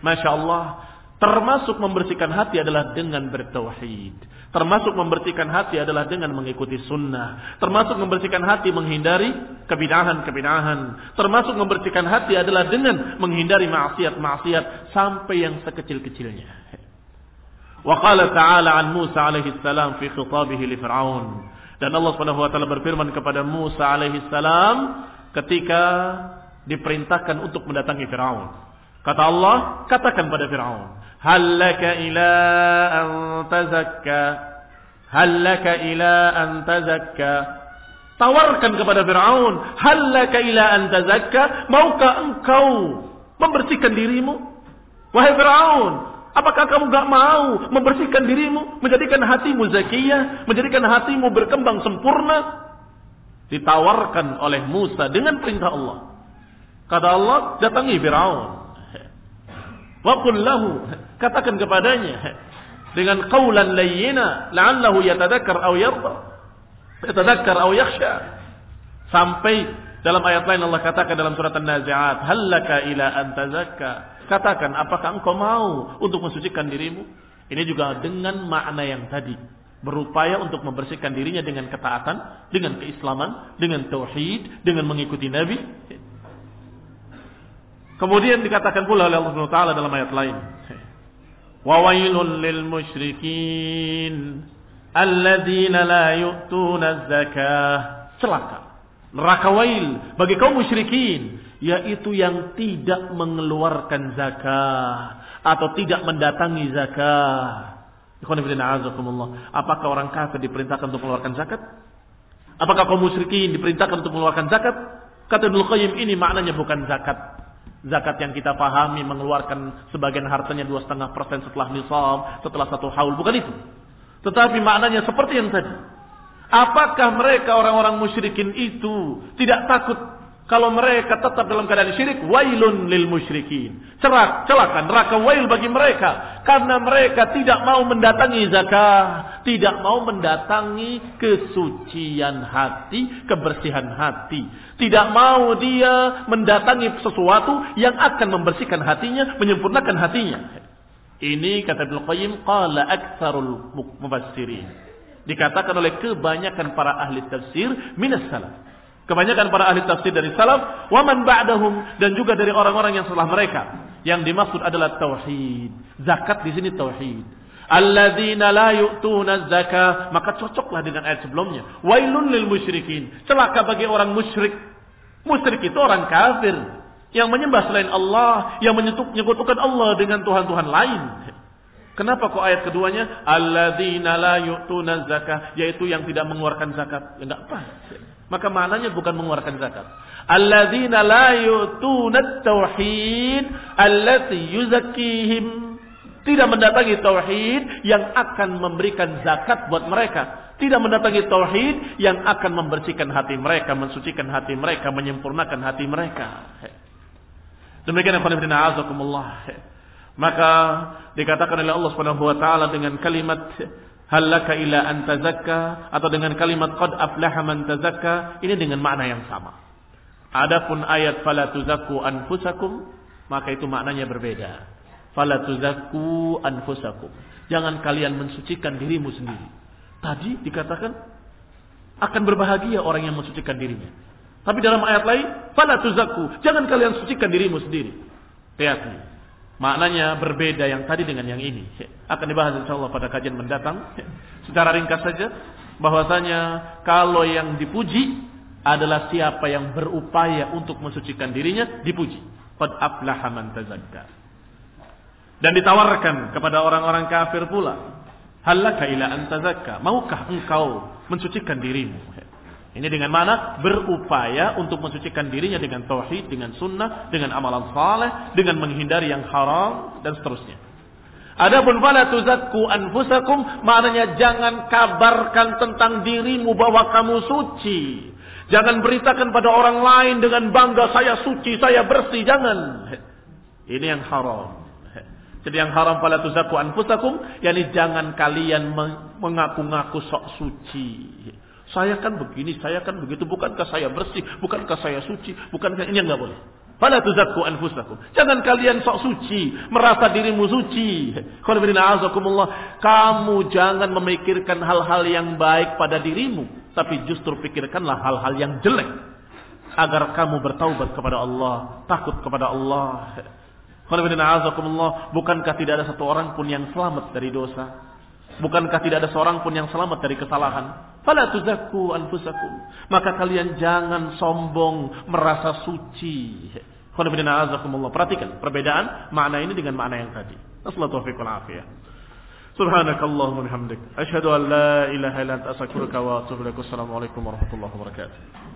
Masya Allah. Termasuk membersihkan hati adalah dengan bertauhid. Termasuk membersihkan hati adalah dengan mengikuti sunnah. Termasuk membersihkan hati menghindari kebidahan-kebidahan. Termasuk membersihkan hati adalah dengan menghindari maksiat-maksiat sampai yang sekecil-kecilnya. Wa ta'ala an Musa alaihi salam fi khitabihi li Fir'aun. Dan Allah Subhanahu wa taala berfirman kepada Musa alaihi salam ketika diperintahkan untuk mendatangi Firaun. Kata Allah, katakan pada Fir'aun, Halaka ila an tazakka? Halaka ila an tazakka?" Tawarkan kepada Fir'aun, Halaka ila an tazakka? Maukah engkau membersihkan dirimu?" Wahai Fir'aun, apakah kamu gak mau membersihkan dirimu, menjadikan hatimu zakiyah, menjadikan hatimu berkembang sempurna? Ditawarkan oleh Musa dengan perintah Allah. Kata Allah, datangi Fir'aun. Wa lahu Katakan kepadanya dengan qaulan layyina la'allahu yatadhakkar aw yarda. Yatadhakkar aw yakhsha. Sampai dalam ayat lain Allah katakan dalam surat An-Nazi'at, "Hallaka ila an tazakka?" Katakan, apakah engkau mau untuk mensucikan dirimu? Ini juga dengan makna yang tadi. Berupaya untuk membersihkan dirinya dengan ketaatan, dengan keislaman, dengan tauhid, dengan mengikuti Nabi. Kemudian dikatakan pula oleh Allah Subhanahu wa taala dalam ayat lain. Wa wailul lil musyrikin alladzina la yu'tuna zakah. Celaka. Neraka wail bagi kaum musyrikin yaitu yang tidak mengeluarkan zakah atau tidak mendatangi zakah. Apakah orang kafir diperintahkan untuk mengeluarkan zakat? Apakah kaum musyrikin diperintahkan untuk mengeluarkan zakat? Kata Ibnu Qayyim ini maknanya bukan zakat, Zakat yang kita pahami mengeluarkan sebagian hartanya dua setengah persen setelah nisab, setelah satu haul, bukan itu. Tetapi maknanya seperti yang tadi. Apakah mereka orang-orang musyrikin itu tidak takut kalau mereka tetap dalam keadaan syirik, wailun lil musyrikin. Cerak, celaka, neraka wail bagi mereka. Karena mereka tidak mau mendatangi zakat. Tidak mau mendatangi kesucian hati, kebersihan hati. Tidak mau dia mendatangi sesuatu yang akan membersihkan hatinya, menyempurnakan hatinya. Ini kata Ibnu Qayyim, qala aktsarul mufassirin. Dikatakan oleh kebanyakan para ahli tafsir minas salaf. Kebanyakan para ahli tafsir dari salaf, waman ba'dahum dan juga dari orang-orang yang setelah mereka. Yang dimaksud adalah tauhid. Zakat di sini tauhid. Alladzina la yu'tuna zakah, maka cocoklah dengan ayat sebelumnya. Wailun lil musyrikin. Celaka bagi orang musyrik. Musyrik itu orang kafir yang menyembah selain Allah, yang menyekutukan Allah dengan tuhan-tuhan lain. Kenapa kok ayat keduanya alladzina la yu'tuna zakah, yaitu yang tidak mengeluarkan zakat? Enggak pas. Maka maknanya bukan mengeluarkan zakat. Alladzina la yu'tunat tauhid allati yuzakkihim. Tidak mendatangi tauhid yang akan memberikan zakat buat mereka. Tidak mendatangi tauhid yang akan membersihkan hati mereka, mensucikan hati mereka, menyempurnakan hati mereka. Demikian yang azakumullah. Maka dikatakan oleh Allah taala dengan kalimat halaka ila an tazakka atau dengan kalimat qad aflaha man tazakka ini dengan makna yang sama. Adapun ayat fala tuzakku anfusakum maka itu maknanya berbeda. Fala tuzakku anfusakum. Jangan kalian mensucikan dirimu sendiri. Tadi dikatakan akan berbahagia orang yang mensucikan dirinya. Tapi dalam ayat lain, fala tuzakku, jangan kalian sucikan dirimu sendiri. Lihat. Maknanya berbeda yang tadi dengan yang ini. Akan dibahas insya Allah pada kajian mendatang. Secara ringkas saja. Bahwasanya kalau yang dipuji adalah siapa yang berupaya untuk mensucikan dirinya, dipuji. Qad aflaha man. Dan ditawarkan kepada orang-orang kafir pula. Halaka ila an. Maukah engkau mensucikan dirimu? Ini dengan mana? Berupaya untuk mensucikan dirinya dengan tauhid, dengan sunnah, dengan amalan saleh, dengan menghindari yang haram dan seterusnya. Adapun fala tuzakku anfusakum maknanya jangan kabarkan tentang dirimu bahwa kamu suci. Jangan beritakan pada orang lain dengan bangga saya suci, saya bersih, jangan. Ini yang haram. Jadi yang haram fala tuzakku anfusakum yakni jangan kalian mengaku-ngaku sok suci. Saya kan begini, saya kan begitu. Bukankah saya bersih? Bukankah saya suci? Bukankah ini enggak boleh? Fala tuzakku anfusakum. Jangan kalian sok suci, merasa dirimu suci. Kamu jangan memikirkan hal-hal yang baik pada dirimu, tapi justru pikirkanlah hal-hal yang jelek agar kamu bertaubat kepada Allah, takut kepada Allah. Bukankah tidak ada satu orang pun yang selamat dari dosa? Bukankah tidak ada seorang pun yang selamat dari kesalahan? Fala tuzakku anfusakum. Maka kalian jangan sombong merasa suci. Perhatikan perbedaan makna ini dengan makna yang tadi. Assalamualaikum warahmatullahi Subhanakallahumma bihamdik. Asyhadu an la ilaha illa wa atubu warahmatullahi wabarakatuh.